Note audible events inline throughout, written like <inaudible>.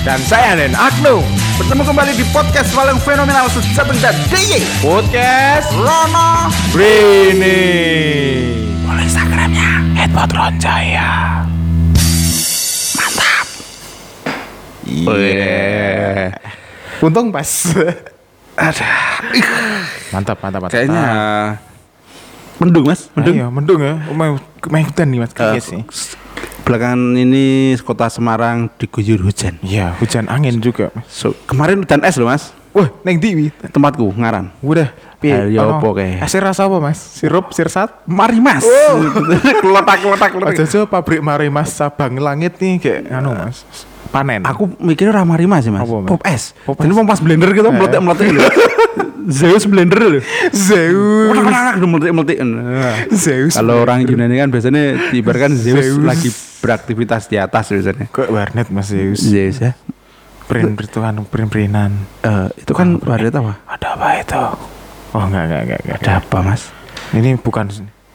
Dan saya Den Agnu Bertemu kembali di podcast paling fenomenal sejateng dan DIY Podcast Rono Brini Boleh Instagramnya Headpot Ronjaya Mantap. Iya Untung pas. <laughs> Ada. Mantap, mantap, mantap. Kayaknya Mendung mas. Mendung. Ayo, mendung ya. Main hutan nih mas. Eh, kayaknya sih. Belakangan ini kota Semarang diguyur hujan Iya, hujan angin juga. So, Kemarin hujan es loh mas Wah, neng di Tempatku ngaran Udah. Ayo, apa kayak? Asir rasa apa mas? Sirup, sirsat? Mari mas <laughs> Kelotak kelotak kelotak Aja pabrik mari mas Sabang Langit nih kayak anu mas. Panen. Aku mikirnya Rima sih mas Apa, Mas? Pop es Pop Jadi es. mau pas blender gitu meletik meletik gitu <laughs> Zeus blender loh Zeus. meletik Zeus. Kalau orang Yunani kan biasanya diibarkan Zeus, Zeus. lagi beraktivitas di atas biasanya Kok warnet mas Zeus? Zeus ya Print pertuan, print printan. Eh, Itu kan warnet apa? Ada apa itu? Oh enggak enggak enggak enggak. Ada apa mas? Ini bukan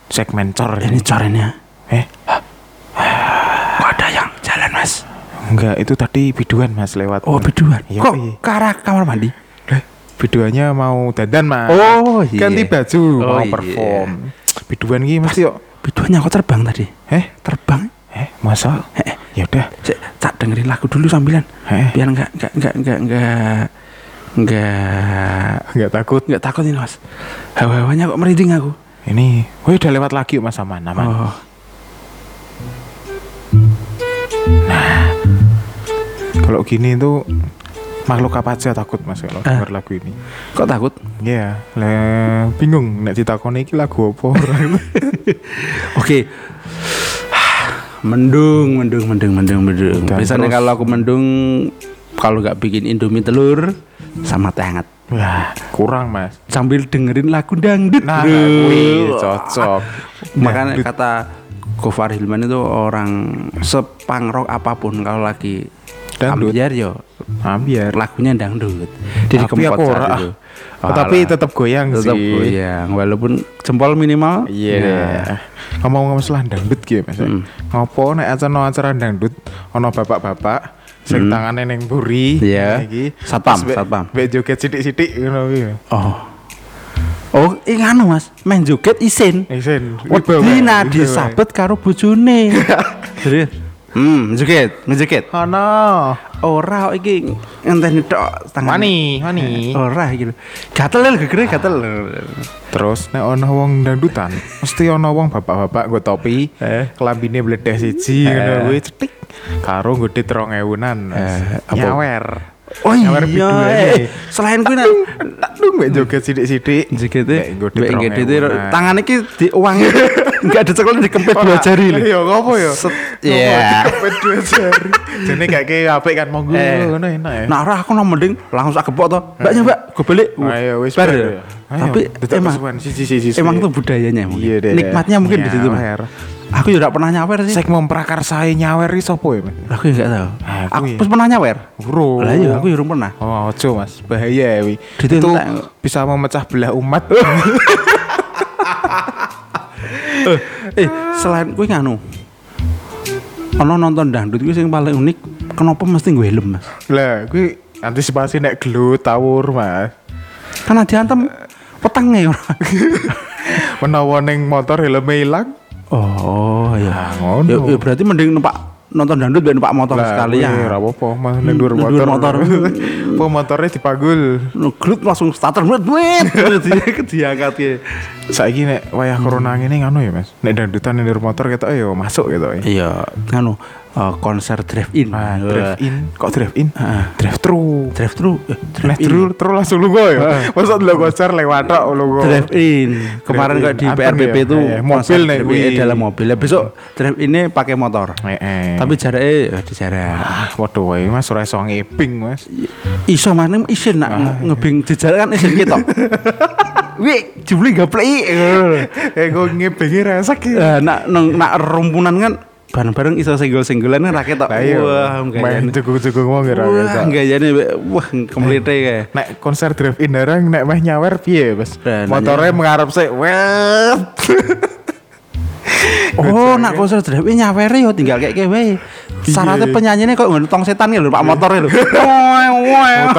segmen cor Ini corennya Eh, Kok ada yang jalan mas? enggak itu tadi biduan mas lewat. Oh biduan Iya, Kok iya. ke arah kamar mandi? Biduannya mau dandan mas. Oh, iya. Ganti baju Oh, mau iya. perform. Biduan gini mesti yuk. Biduannya kok terbang tadi? Eh, Terbang? Eh masa? Ya udah. Tak dengerin lagu dulu sambilan Eh. Biar nggak nggak nggak nggak nggak nggak Enggak takut. nggak takut ini mas Hawa-hawanya kok merinding aku Ini, woi udah lewat lagi mas aman aman. Oh Kalau gini itu makhluk apa aja takut mas kalau Eh. denger lagu ini. kok takut? Iya, le bingung nek ditakoni iki lagu apa. <laughs> Oke Mendung, mendung, mendung, mendung, mendung Dan Biasanya terus- kalau aku mendung Kalau nggak bikin indomie telur Sama teh hangat Wah, kurang mas. Sambil dengerin lagu dangdut Nah, wih, cocok. <laughs> Makanya Dangdut. kata Gofar Hilman itu orang sepangrok apa pun kalau lagi Dangdut. ambiar yo Ambiar. lagunya dangdut. Jadi Tapi aku ora. itu. Oh, tapi tetap goyang tetap sih. goyang walaupun jempol minimal. Iya. Nah, Ngomong-ngomong masalah dangdut gitu Mas. Mm. Ngopo nek acara acara dangdut ono bapak-bapak sing Mm. tangane ning buri Iya. iki Satpam, be- satpam. be joget sithik-sithik ngono kuwi. Oh. Oh, ini anu Mas, main joget isin. Isen. Wedi nah disabet karo bojone. <laughs> Serius. Hmm, joget, ngejoget. Ono. Ora kok iki ngenteni tok tangan. Mani, mani. Ora iki lho. Gatel lho gegere gatel. Terus nek ono wong dangdutan, mesti ono wong bapak-bapak nggo topi, Eh. kelambine bledeh siji ngono kuwi cetik. Karo nggo dit 2000-an. Eh, apa? Nyawer. Oh iya, biduane. eh, selain kuwi nak Lu mbek joget sithik-sithik. Jekete, Mbek nggo dit mbek nggo dit 2000-an. tangan iki diuang enggak <laughs> ada cekel dikempit dua jari lho. Iya, ngopo ya? Iya. dikepet dua jari. Jane gak kayak apik kan monggo Eh. ngono enak ya. Nah, ora aku no mending langsung sak gepok to. Mbaknya, Mbak, gue balik. Ayo wis Bar bar ya? ya. Ayo, Tapi emang emang itu budayanya mungkin. Iya. Nikmatnya mungkin di situ, Mas. Aku juga pernah nyawer sih. Sek memprakarsai nyawer iki sapa ya? Aku enggak tahu. Ah, Aku kuwi. pas pernah nyawer. Bro. Lah iya, aku belum pernah. Oh, ojo Mas, bahaya wi. Ditentak. Itu bisa memecah belah umat. <laughs> Eh, selain kuwi nganu. Ono nonton dangdut kuwi sing paling unik, kenapa mesti gue helm, Mas? lah, kuwi antisipasi nek gelut tawur, Mas. Karena diantem petenge ora. <laughs> Menawa ning motor helmnya ilang. Oh, iya. Ah, ngono. Ya, ya berarti mending numpak nonton dangdut biar numpak motor Lah, sekali ya. Ora apa-apa, Mas ning dhuwur motor. motor. <laughs> Apa motornya dipagul. Ngelut langsung starter wet. <laughs> Dia diangkat ya. Saiki nek wayah corona ngene ngono ya, Mas. Nek dangdutan ning dhuwur motor ketok ya masuk gitu ya. Iya, nganu eh, konser drive in. Ah, drive in, kok drive in? Heeh. Drive thru. Drive thru, eh, drive in. thru, thru langsung lunga ya. Masa dulu konser lewat tok lunga. Drive in. Kemarin Drive kok di ya? itu Eh, mobil nih, drive dalam mobil. Ya, besok drive ini pakai motor. Eh. Tapi jaraknya ya di jarak. ah, waduh Mas ora iso ngeping, Mas. Iso mana isin nak Ah, nge- ngebing di jarak kan isin kita. <laughs> Wih, jebule gaplek. <laughs> eh kok ngepingi resek ya. Eh, nak nak rumpunan kan bareng-bareng iso single-singlean kan rakyat tok. Iya. Wah, main cukup-cukup wong ya Wah, gayane wah kemlete kayak. Nek konser drive in bareng nek meh nyawer piye, Mas? Nah, Motornya mengarep sik. Wet. <laughs> Oh, nak konser drepe nyawere yo tinggal kayak wae. Syaratnya penyanyine kok ngono tong setan lho Pak motore lho. <laughs> Ya.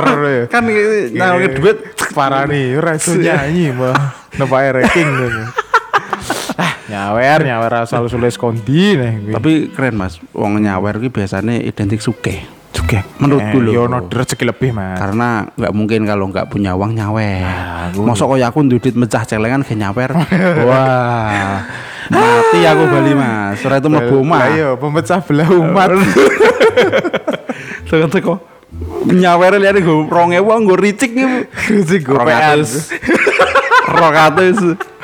Kan nah duit Parah nih, ora iso nyanyi mah. Nepae ranking nyawer, nyawer asal sulis kondi nih. kuwi. Tapi keren Mas, wong nyawer ki biasanya identik suke. juga menurutku lho. Yo ono rezeki lebih, Mas. Karena nggak mungkin kalau nggak punya uang nyawer. Nah, Mosok kaya aku duit mecah celengan ke nyawer. <laughs> Wah. Mati aku Bali Mas. Ora itu mlebu omah. Ayo, pemecah belah umat. <laughs> Teko-teko. Nyawer liane go 2000 nggo ricik iki. <laughs> Rezeki gopean. 200. 200.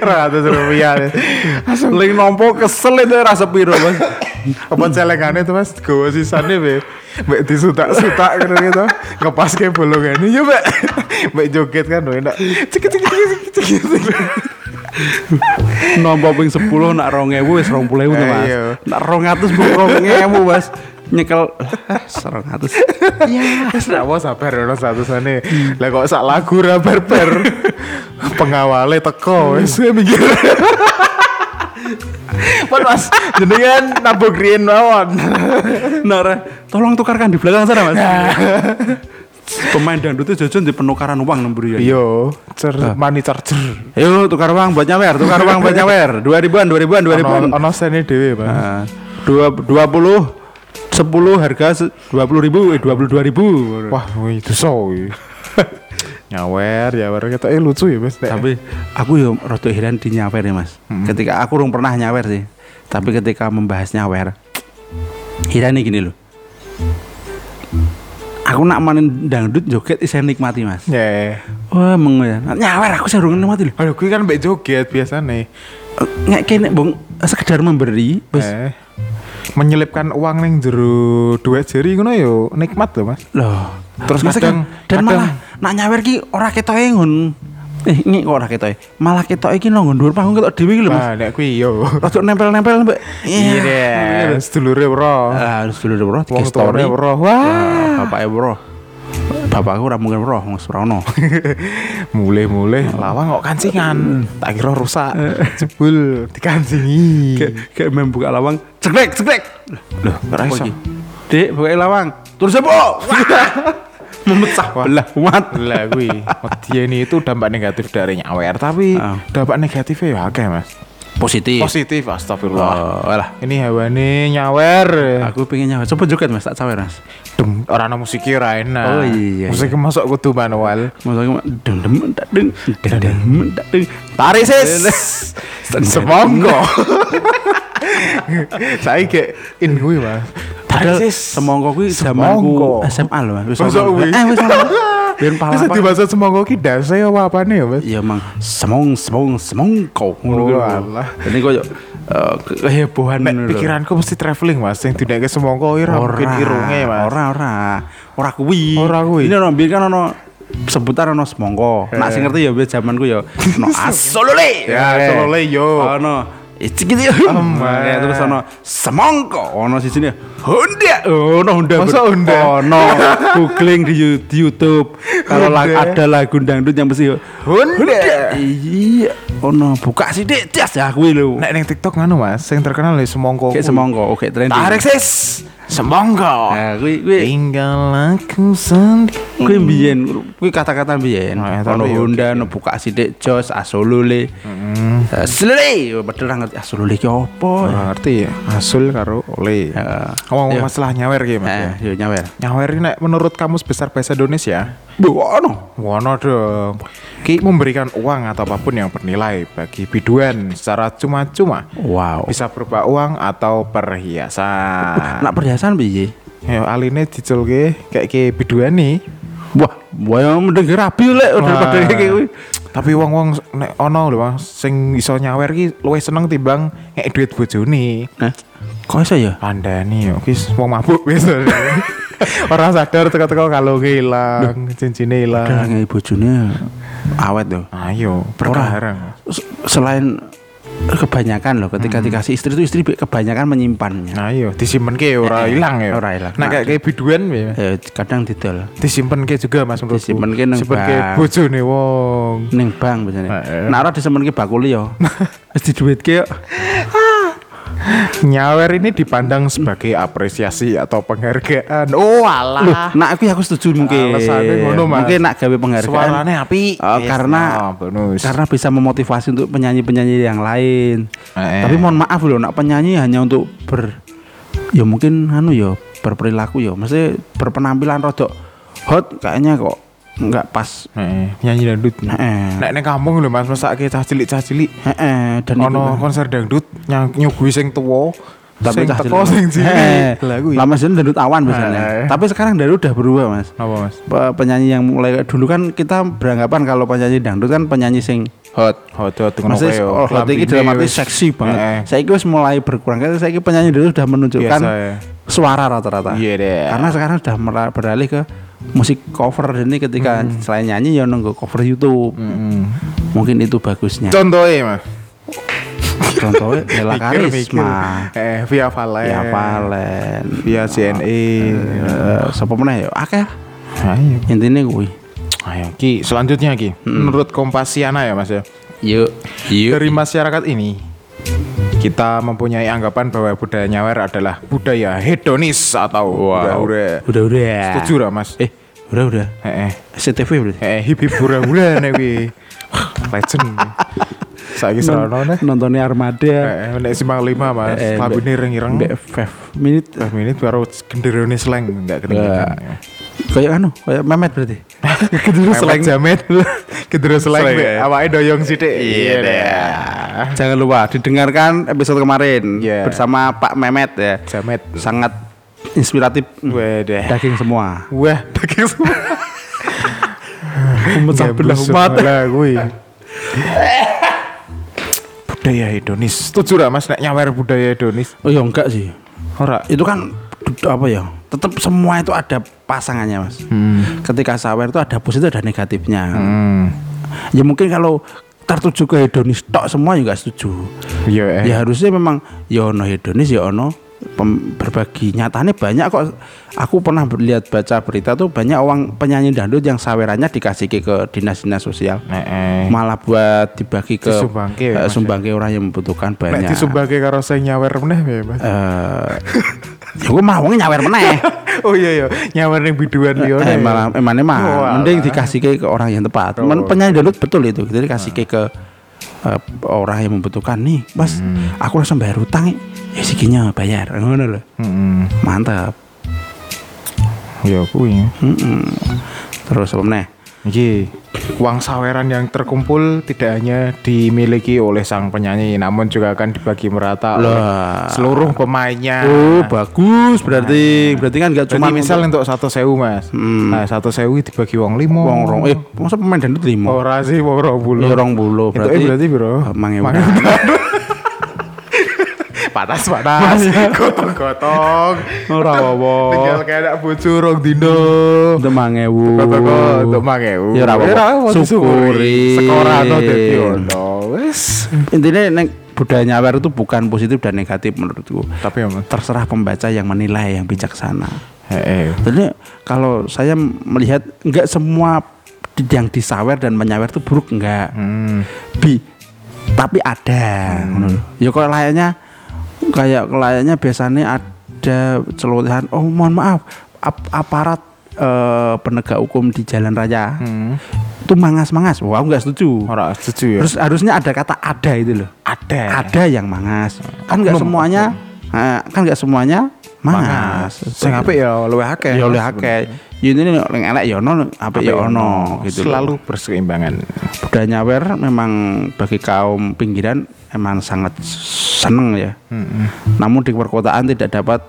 Ratus rupiah. Ling nompo kesel itu rasa piro Mas. Apa celengane tuh Mas? Gowo sisane be. Mbak disutak-sutak gitu gitu. Ngepas kayak bolongan. Iya, Mbak. Mbak joget kan enak. Cek cek cek cek cek. Nompo ping 10 nak 2000 wis 20000 tuh Mas. Iya. Nak 200 mbok 2000 Mas. Nyekel 100. Iya. Wis ndak mau sabar ono satu sana. Lah kok sak lagu ra ber-ber. Pengawale teko wis gue mikir. Pon Mas, jenengan nabok rien mawon. Nara, tolong tukarkan di belakang sana mas. Pemain dangdut itu jajan di penukaran uang nomor ya. Yo, cer money charger. Ayo tukar uang buat nyawer, tukar uang buat nyawer. Dua ribuan, dua ribuan, dua ribuan. Ono ono sene dhewe, Mas. Nah, Dua dua puluh, sepuluh harga dua puluh ribu, eh dua puluh dua ribu. Wah, wih, itu <laughs> so. nyawer, nyawer kita eh lucu ya, Mas. Tapi aku yo rada heran di nyawer ya mas. Ketika aku belum pernah nyawer sih, tapi ketika membahas nyawer, heran gini loh. Aku nak main dangdut joget isih nikmati mas. Ya. Wah, meng ya. Nyawer aku sih urung nikmati loh. Aduh, gue kan mbak joget biasanya. nggak kene bong sekedar memberi wis Eh, menyelipkan uang neng jero dua jari ngono yo nikmat loh mas. Loh Terus Maksudnya kadang- dan kadang- malah nak nyawer ki ora ketoke ngun eh ini kok ora ketoke? Malah ketoke iki nang dhuwur panggung ketok dhewe iki lho Mas. Nah nek kuwi yo. Rada nempel-nempel mbak. Iya. Deh sedulure bro ah dulu bro wong tuane bro wah. Wah, bapaknya bro bapakku ora mungkin bro wong Surono. <laughs> Mulai-mulai lawang kok kancingan. Tak kira rusak. <laughs> Jebul dikancingi. Kayak kayak main buka lawang ceklek ceklek. Loh ora iso? dek buka lawang. Terus apa? <laughs> Memecah belah umat lah kuwi. Ini itu dampak negatif dari nyawer tapi Ah. dampak negatifnya ya akeh mas positif positif astagfirullah oh alah ini hewane nyawer aku pengen nyawa coba joget mas tak cawer mas Dem, orang ana ora enak. Oh, iya, Musiknya masuk kudu manual. Maksudnya deng deng tak deng deng deng tak deng Tarik sis. <laughs> Semongko. Saya kayak in gue mas. Padahal Tarik sis. semongko kuwi Semongko. zamanku SMA loh mas. Wis ono. kuwi? Eh wis <laughs> ono. Biyen Bisa dibaca semongko ki dase apa apane ya mas? Iya mang semong semong semongko ngono. Oh, alah. Ini koyo eh, ke- kehebohan ngono lho. pikiranku mesti traveling mas. Yang tidak ke semongko ira mungkin irunge mas. Ora ora. Ora kuwi. Ora kuwi. Ini ono kan ono sebutan ono semongko. Nak sing ngerti ya wis zamanku ya ono <laughs> asolole. Ya, asolole, yo. Ono Iki gitu ya. Terus ono semongko, ono sisine Honda. Oh, ono Honda. Masa Honda? Ono googling di, di YouTube. Kalau la- Honda. ada lagu dangdut yang mesti Honda. Iya, ono buka sidik jas ya kuwi lho. Nek neng TikTok nganu mas, yang terkenal ya semongko. Kayak semongko, oke trending. Tarik sis. Semongko. Nah, kuwi kuwi Tinggal aku sendiri. kuwi mbiyen, kuwi kata-kata mbiyen. Oh, ya, Ono tapi Honda, ono buka sidik jos, asolole. Heeh. Selele, padahal ra ngerti asolole ki opo. Ora ngerti ya. Asul karo oleh. Heeh. Ngomong Iya. masalah nyawer ki mas. ya. Eh, yo nyawer. Nyawer ini nek menurut kamus besar bahasa Indonesia, Bu, ono. wono dong. Ki memberikan uang atau apa pun yang bernilai bagi biduan secara cuma-cuma. Wow. Bisa berupa uang atau perhiasan. Nak perhiasan piye? Ya aline diculke kayak ke biduan nih. Wah, wah mending rapi lek daripada kayak kuwi. Tapi wong-wong nek ono lho Bang, sing iso nyawer ki luwih seneng timbang ngek duit bojone. Nah, kok iso ya? Kandani yo ki wong mabuk <laughs> biasanya. Orang sadar teka-teka kalau hilang, cincinnya hilang. Padahal ngai bojone awet tuh. Ayo, berkarang. S- Selain kebanyakan loh ketika dikasih istri itu istri kebanyakan menyimpannya. Nah, iya, disimpen ke ora Eh, hilang ya. ora ilang. Nah, kayak kayak biduan ya. Eh, kadang didol Disimpen ke juga Mas menurutku. Disimpen ke nang Disimpen ke bojone wong. ning bank biasanya. Eh, eh. Nah, ora disemenke bakuli yo. <laughs> Wis diduitke yo. Nyawer ini dipandang sebagai apresiasi atau penghargaan. Oh, alah. Nah, aku aku setuju mungkin. Alasannya ngono, Mas. Mungkin nak gawe penghargaan. Suarane api. Oh, Yes, karena no, bonus. karena bisa memotivasi untuk penyanyi-penyanyi yang lain. Eh. Tapi mohon maaf loh, nak penyanyi hanya untuk ber ya mungkin anu ya berperilaku ya, mesti berpenampilan rodok hot kayaknya kok nggak pas. Heeh, nyanyi dangdut. Heeh. Nek ning kampung lho Mas, mesake cah cilik-cah cilik. Heeh, dan Ono konser dangdut nyang nyuguhi sing tuwa. tapi sing cah teko cilik. sing cilik. Heeh. Lagu Lama sih dangdut awan biasanya. Eh. Tapi sekarang dangdut udah berubah, Mas. Apa Mas? Pe- penyanyi yang mulai dulu kan kita beranggapan kalau penyanyi dangdut kan penyanyi sing hot. Hot hot ngono kae. oh, hot ini dalam arti seksi banget. Heeh. Saya wis mulai berkurang karena saya penyanyi dulu sudah menunjukkan Biasa ya. suara rata-rata. Iya deh. Karena sekarang sudah beralih ke musik cover ini ketika selain nyanyi ya nunggu cover YouTube. Mm-mm. Mungkin itu bagusnya. Contohnya Mas. Contohnya <laughs> Nela. Karisma, Eh, Via Valen. ya Valen, Via CNE. eh, siapa meneh ya? Akeh. Ayo. Intinya gue. Ayo Ki, selanjutnya Ki. Menurut Kompasiana ya Mas ya. Yuk, yuk. Dari masyarakat ini kita mempunyai anggapan bahwa budaya nyawer adalah budaya hedonis atau hura-hura. Udah udah. Setuju lah Mas? Eh, udah udah. Heeh. CTV berarti. Eh, hip hip hura-hura nih wi. <laughs> Legend. Saiki serono nih. Nontonnya Armada. Eh, nek simpang lima Mas. Eh, Labine ireng-ireng. Mbak Fev minute. 5 menit baru genderone slang enggak kedengeran. Kayak anu, kayak Memet berarti. <laughs> Keduru slang jamet. <laughs> Keduru slang ya. awake doyong sithik. Iya deh. Jangan lupa didengarkan episode kemarin Iya. bersama Pak Memet ya. Jamet. Sangat inspiratif. Wadah. Daging semua. Wah, <laughs> daging semua. Memecah Nggak belah busuk umat. lah kuwi. Budaya hedonis. Setuju lah Mas nek nyawer budaya hedonis. Oh ya enggak sih. Ora. Itu kan apa ya? Tetap semua itu ada pasangannya, Mas. Ketika sawer itu ada positif ada negatifnya. Hmm. Ya mungkin kalau tertuju ke hedonis tok semua juga setuju. Iya eh. Ya harusnya memang ya ono hedonis ya ono pem- berbagi. Nyatanya banyak kok. Aku pernah lihat baca berita tuh banyak orang penyanyi dangdut yang sawerannya dikasih ke, dinas-dinas sosial. Heeh. malah buat dibagi ke Disumbangke ya, eh, sumbangke orang yang membutuhkan Nek banyak. disumbangke karo sing nyawer meneh ya, Mas. eh ya gue malah wong nyawer meneh. <laughs> Oh iya iya, nyawer ning biduan liyane. eh, malah emane mah Oh, mending dikasih ke, orang yang tepat. Men- penyanyi dangdut betul itu. Jadi kasih ke eh, orang yang membutuhkan nih mas Hmm. aku langsung bayar utang ya sikinya bayar ngono loh Heeh. mantap Ya kuwi. Mm-mm. terus apa meneh Iki uang saweran yang terkumpul tidak hanya dimiliki oleh sang penyanyi namun juga akan dibagi merata oleh Lah. seluruh pemainnya. oh bagus berarti berarti kan nggak Cuma misal untuk satu sewu mas, Hmm. nah satu sewu dibagi uang limo. wong rong eh masa pemain dangdut lima Ora sih rong bulu. Rong bulu, Itu berarti- eh, berarti bro. mangewu <laughs> panas panas. <laughs> Gotong gotong. ora Tinggal kayak bojo rong dino. untuk mangewu Toko untuk mangewu. Ya, ora apa-apa. Syukuri. Sekorano dadi ono. Wes. intinya neng budaya nyawer itu bukan positif dan negatif menurutku Tapi ya terserah pembaca yang menilai yang bijaksana Heeh. jadi kalau saya melihat nggak semua yang disawer dan menyawer itu buruk enggak Hmm. bi tapi ada lho. ya kok layaknya kayak layaknya biasanya ada celotehan. Oh mohon maaf ap- aparat eh, penegak hukum di jalan raya. Hmm. itu mangas-mangas. Wah aku nggak setuju. Ora setuju ya. terus harusnya ada kata ada itu loh. Ada. ada yang mangas. Kan nggak semuanya eh, kan nggak semuanya mangas Sing apik ya luwih akeh. ya oleh akeh ya ini nek elek ya ono apik ya ono gitu. Selalu berseimbangan. budaya nyawer memang bagi kaum pinggiran emang sangat seneng ya. Heeh. Namun di perkotaan tidak dapat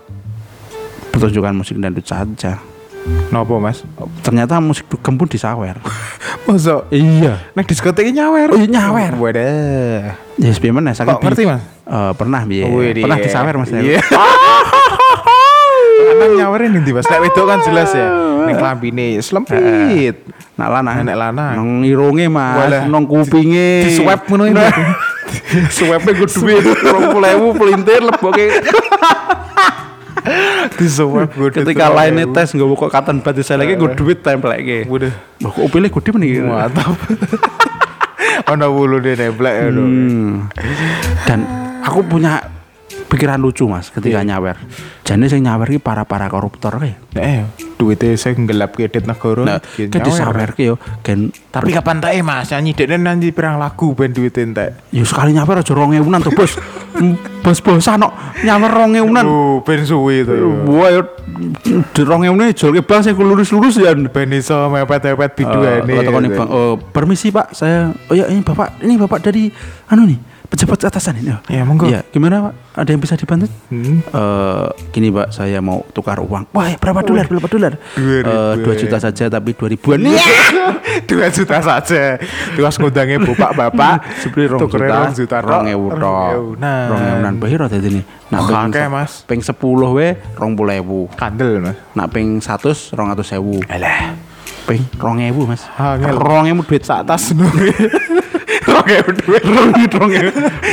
pertunjukan musik dangdut saja. Nopo mas? Ternyata musik dugem pun disawer. <laughs> Masuk. iya. Nek diskotik nyawer. Oh, iya, nyawer. Wadah. Ya yes, saking Kok ngerti mas? Eh, pernah biye. Pernah iya. disawer Mas. Iya. <laughs> Lanang nyawerin nanti mas. Nek wedok kan jelas ya. Ning klambine slempit. Nak lanang. Nek lanang. Nang irunge Mas, nang kupinge. Di swab ngono ini. <laughs> Swepe gue duit 20.000 pelintir leboke. Di swab gue. Ketika lainnya tes nggak kok katen batu saya lagi gue duit tempel lagi. Waduh. Kok pilih gue nih? Mantap. <laughs> Ono wulu dia neblek ya. Hmm. Dan aku punya pikiran lucu mas ketika Iya. nyawer. Jadi saya nyawer ini para para koruptor kayak. Eh, duitnya saya ngelap ke edit negara. Nah, kayak nyawer. ke yo, gen Tapi kapan tak mas? Nyanyi dek nanti pirang lagu ben duitnya entek. yo sekali nyawer aja rong ewunan tuh bos. bos bosan no nyawer rong ewunan. Oh, ben suwi itu. ya. Wah yo di rong ewunan jual ke bank saya lurus lurus ya. Ben iso mepet-mepet Eh, biduan nih, Bang, oh, permisi Pak, saya oh ya ini Bapak, ini Bapak dari anu nih, pejabat atasan ini. Ya, monggo. Iya, gimana Pak? Ada yang bisa dibantu? Hmm. Eh, gini Pak, saya mau tukar uang. Wah, berapa dolar? Berapa dolar? Dua. Eh, Dua juta saja tapi dua ribuan. <laughs> Dua juta saja. Tugas ngundangnya bapak-bapak. <laughs> Sebenarnya rong juta, rong juta rong ewu Rong tok. ewu. Nah. Rong bahiro dadi ini. Nak Oh, se- Mas. Ping 10 we rong puluh ewu. Kandel mas. Nak ping 100 rong atus ewu. Alah. Ping rong ewu Mas. Rong ewu duit Sak tas <laughs> nungi. Rong ewu duit. <laughs> rong rong.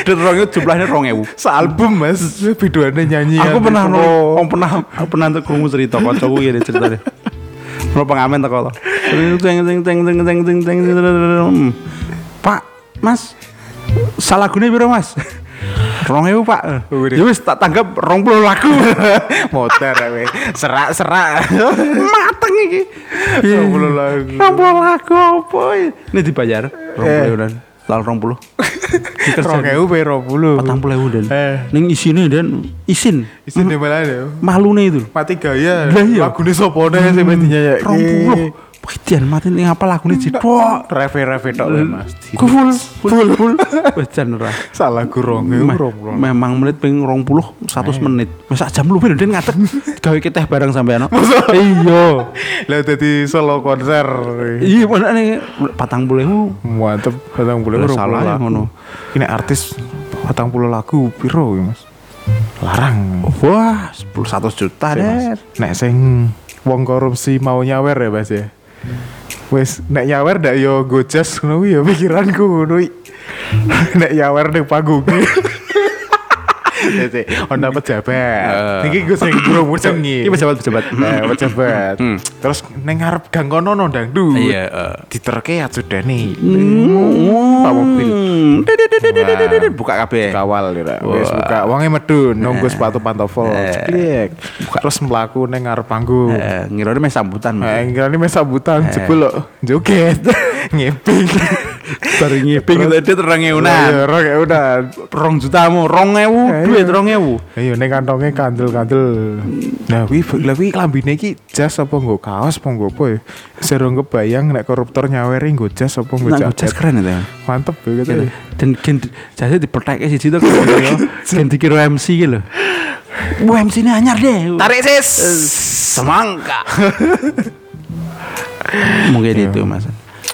Duit rong jumlahnya rong ewu. Sealbum mas. Biduannya nyanyi. Aku yang pernah no, pro. oh, pernah aku pernah krungu cerita kancaku ya ceritanya. Ono pengamen teko to. Teng teng teng teng teng teng teng teng. Pak, Mas. Salah gune piro, Mas? Rong ewu pak. Ya wis tak tanggap rong puluh lagu <laughs> Motor weh. Serak-serak. <laughs> Mateng iki Rong puluh lagu. Rong puluh lagu apa? Ini dibayar Rong Eh. puluh dan Lalu rong puluh <laughs> Rong ewu pe rong puluh. Patang puluh ewu dan Eh. Ning isine dan Isin Isin di mana? Malu nih itu Mati gaya. Iya. Lagu ini sopone sih mestinya ya. Rong puluh Wih, jan mati ning apa lagune jedok. Reve-reve tok wae Mas. Ku full full full. <laughs> Wis jan ora. Salah ya, gurung. Memang menit ping 20 100 menit. Wis sak jam luwih den ngadeg <laughs> gawe kita bareng sampean. Iya. <laughs> Lah dadi solo konser. Iya, menane 40.000. Mantep, 40.000 salah ya, ngono. Ini artis 40 lagu piro Mas? Larang. Wah, 10 100 juta deh. Nek sing wong korupsi mau nyawer ya Mas ya. Wes nek nyawer ndak yo gojas ngono ya pikiranku ngono. <laughs> nek nyawer ning panggung. <laughs> Honda pejabat. Niki gue sering berumur sengi. Iya, Ini iya, pejabat pejabat. Eh, hmm. pejabat. Hmm. Terus neng ngarep gang kono no dangdut. Iya. Diterke ya sudah nih. Hmm. Pak mobil. Nah. Buka kafe. Kawal lira. Buka Wangi ya, medun nunggu nah. sepatu pantofel. Nah. Klik. Terus melaku, neng panggung. Ngirane meh sambutan. Eh, Ngirane meh sambutan jebul lo joget. <laughs> Ngeping bari ngiping tadi terang Iya, ewunan rong ya udah rong jutamu rong ewu duit iya. rong ewu Ayo ning kantongnya kandel-kandel. Nah, wi lah wi klambine iki jas apa nggo kaos apa nggo apa ya? Serong kebayang nek koruptor nyaweri nggo jas apa nggo Nah, jas jaket. keren itu ya. Mantep ya gitu. Gitu. Dan gen jasa dipertek sih <laughs> itu gen dikira MC gitu loh. MC ini anyar deh. Tarik sis. semangka. <laughs> Mungkin itu mas.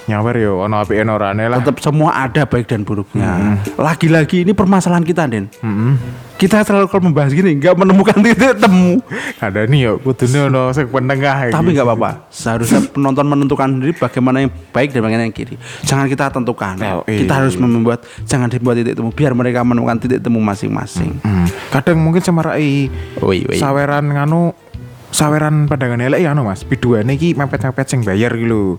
Nyawer yo ono apike ono orane lah. Tetap semua ada baik dan buruknya. Lagi-lagi ini permasalahan kita Den. Kita selalu kalau membahas gini nggak menemukan <laughs> titik temu. Ada nih yo kudune ono sing penengah. Tapi nggak apa-apa. Seharusnya <laughs> penonton menentukan sendiri bagaimana yang baik dan bagaimana yang kiri. Jangan kita tentukan. Oh, iya. Kita harus membuat jangan dibuat titik temu biar mereka menemukan titik temu masing-masing. Hmm. Kadang mungkin woi. saweran nganu saweran pandangan elek ya anu Mas. Biduane iki mepet-mepet sing bayar iki lho.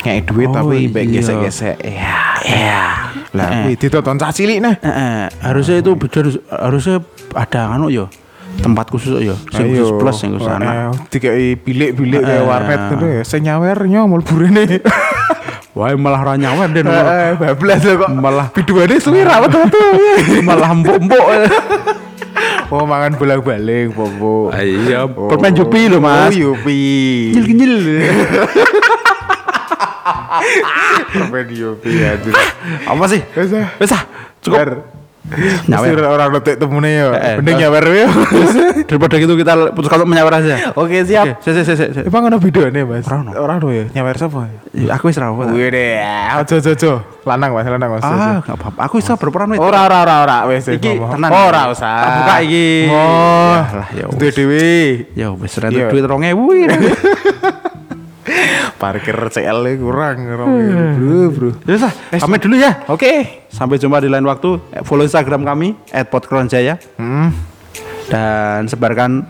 Ngek duit Oh, tapi iya. baik gesek-gesek. Iya. Iya. Lah Eh. kuwi ditonton cah cilik nah. Eh, eh, harusnya itu beda harusnya ada anu yo tempat khusus yo sing Ayo. khusus plus yang ke sana Eh, dikai bilik-bilik kayak warnet gitu ya. Sing nyawer nyomol burine. <laughs> wah malah ora nyawer deh Eh, bablas lho kok. Malah- biduane suwi rawat tuh. <laughs> malah empuk-empuk <laughs> mau mangan bolak balik popo ah, iya oh. permen Yupi loh mas. Oh Yupi. Nyil nyil <laughs> permen Yupi aduh. Apa sih? Bisa ah. bisa ah. cukup. Biar. Nyawer. Orang letek temune ya. Mending nyawer ya. daripada gitu kita putuskan untuk menyawer aja Oke, siap. se se se se Emang ono videone, Mas? Ora ono. Ora ono ya. Nyawer sapa? Ya, aku wis ra apa Wih deh, ojo ojo ojo. Lanang Mas, lanang Mas. ah nggak apa-apa aku bisa berperan wis Ora ora ora ora wis Iki tenan. Ora usah. Tak buka iki. Oh, lah, ya Duwe dhewe. ya wis ra Iya. duit 2000 iki <laughs> <laughs> Parkir CL -nya kurang Bro, bro. Ya wis ah, pamit dulu ya Oke. Sampai jumpa di lain waktu. Eh, Follow Instagram kami @podkronjaya Hmm, dan sebarkan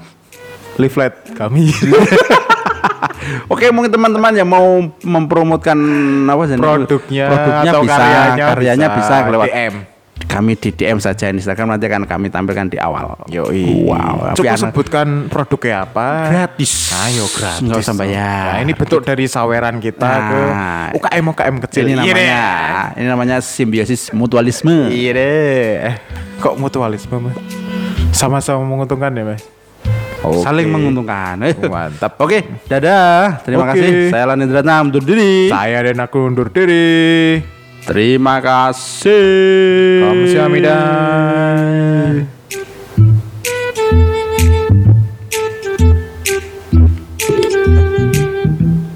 leaflet kami. <laughs> Oke, mungkin teman-teman yang mau mempromotkan apa sih? Produknya produknya atau bisa, karyanya karyanya bisa, bisa lewat DM. Kami di DM saja Instagram nanti akan kami tampilkan di awal. Yoi. Wow, Cukup anak- sebutkan produknya apa. gratis. Ayo gratis. Nggak usah bayar. Nah, ini bentuk dari saweran kita Nah. ke UKM UKM kecil. Ini Iya namanya, deh. ini namanya simbiosis mutualisme. Iya deh. Eh, Kok mutualisme mas? Sama-sama menguntungkan ya mas? Oke. Saling menguntungkan. Eh. Mantap. Oke, dadah. Terima Oke. kasih. Saya Lani Dratna undur diri. Saya dan aku undur diri. Terima kasih. Kamsahamnida.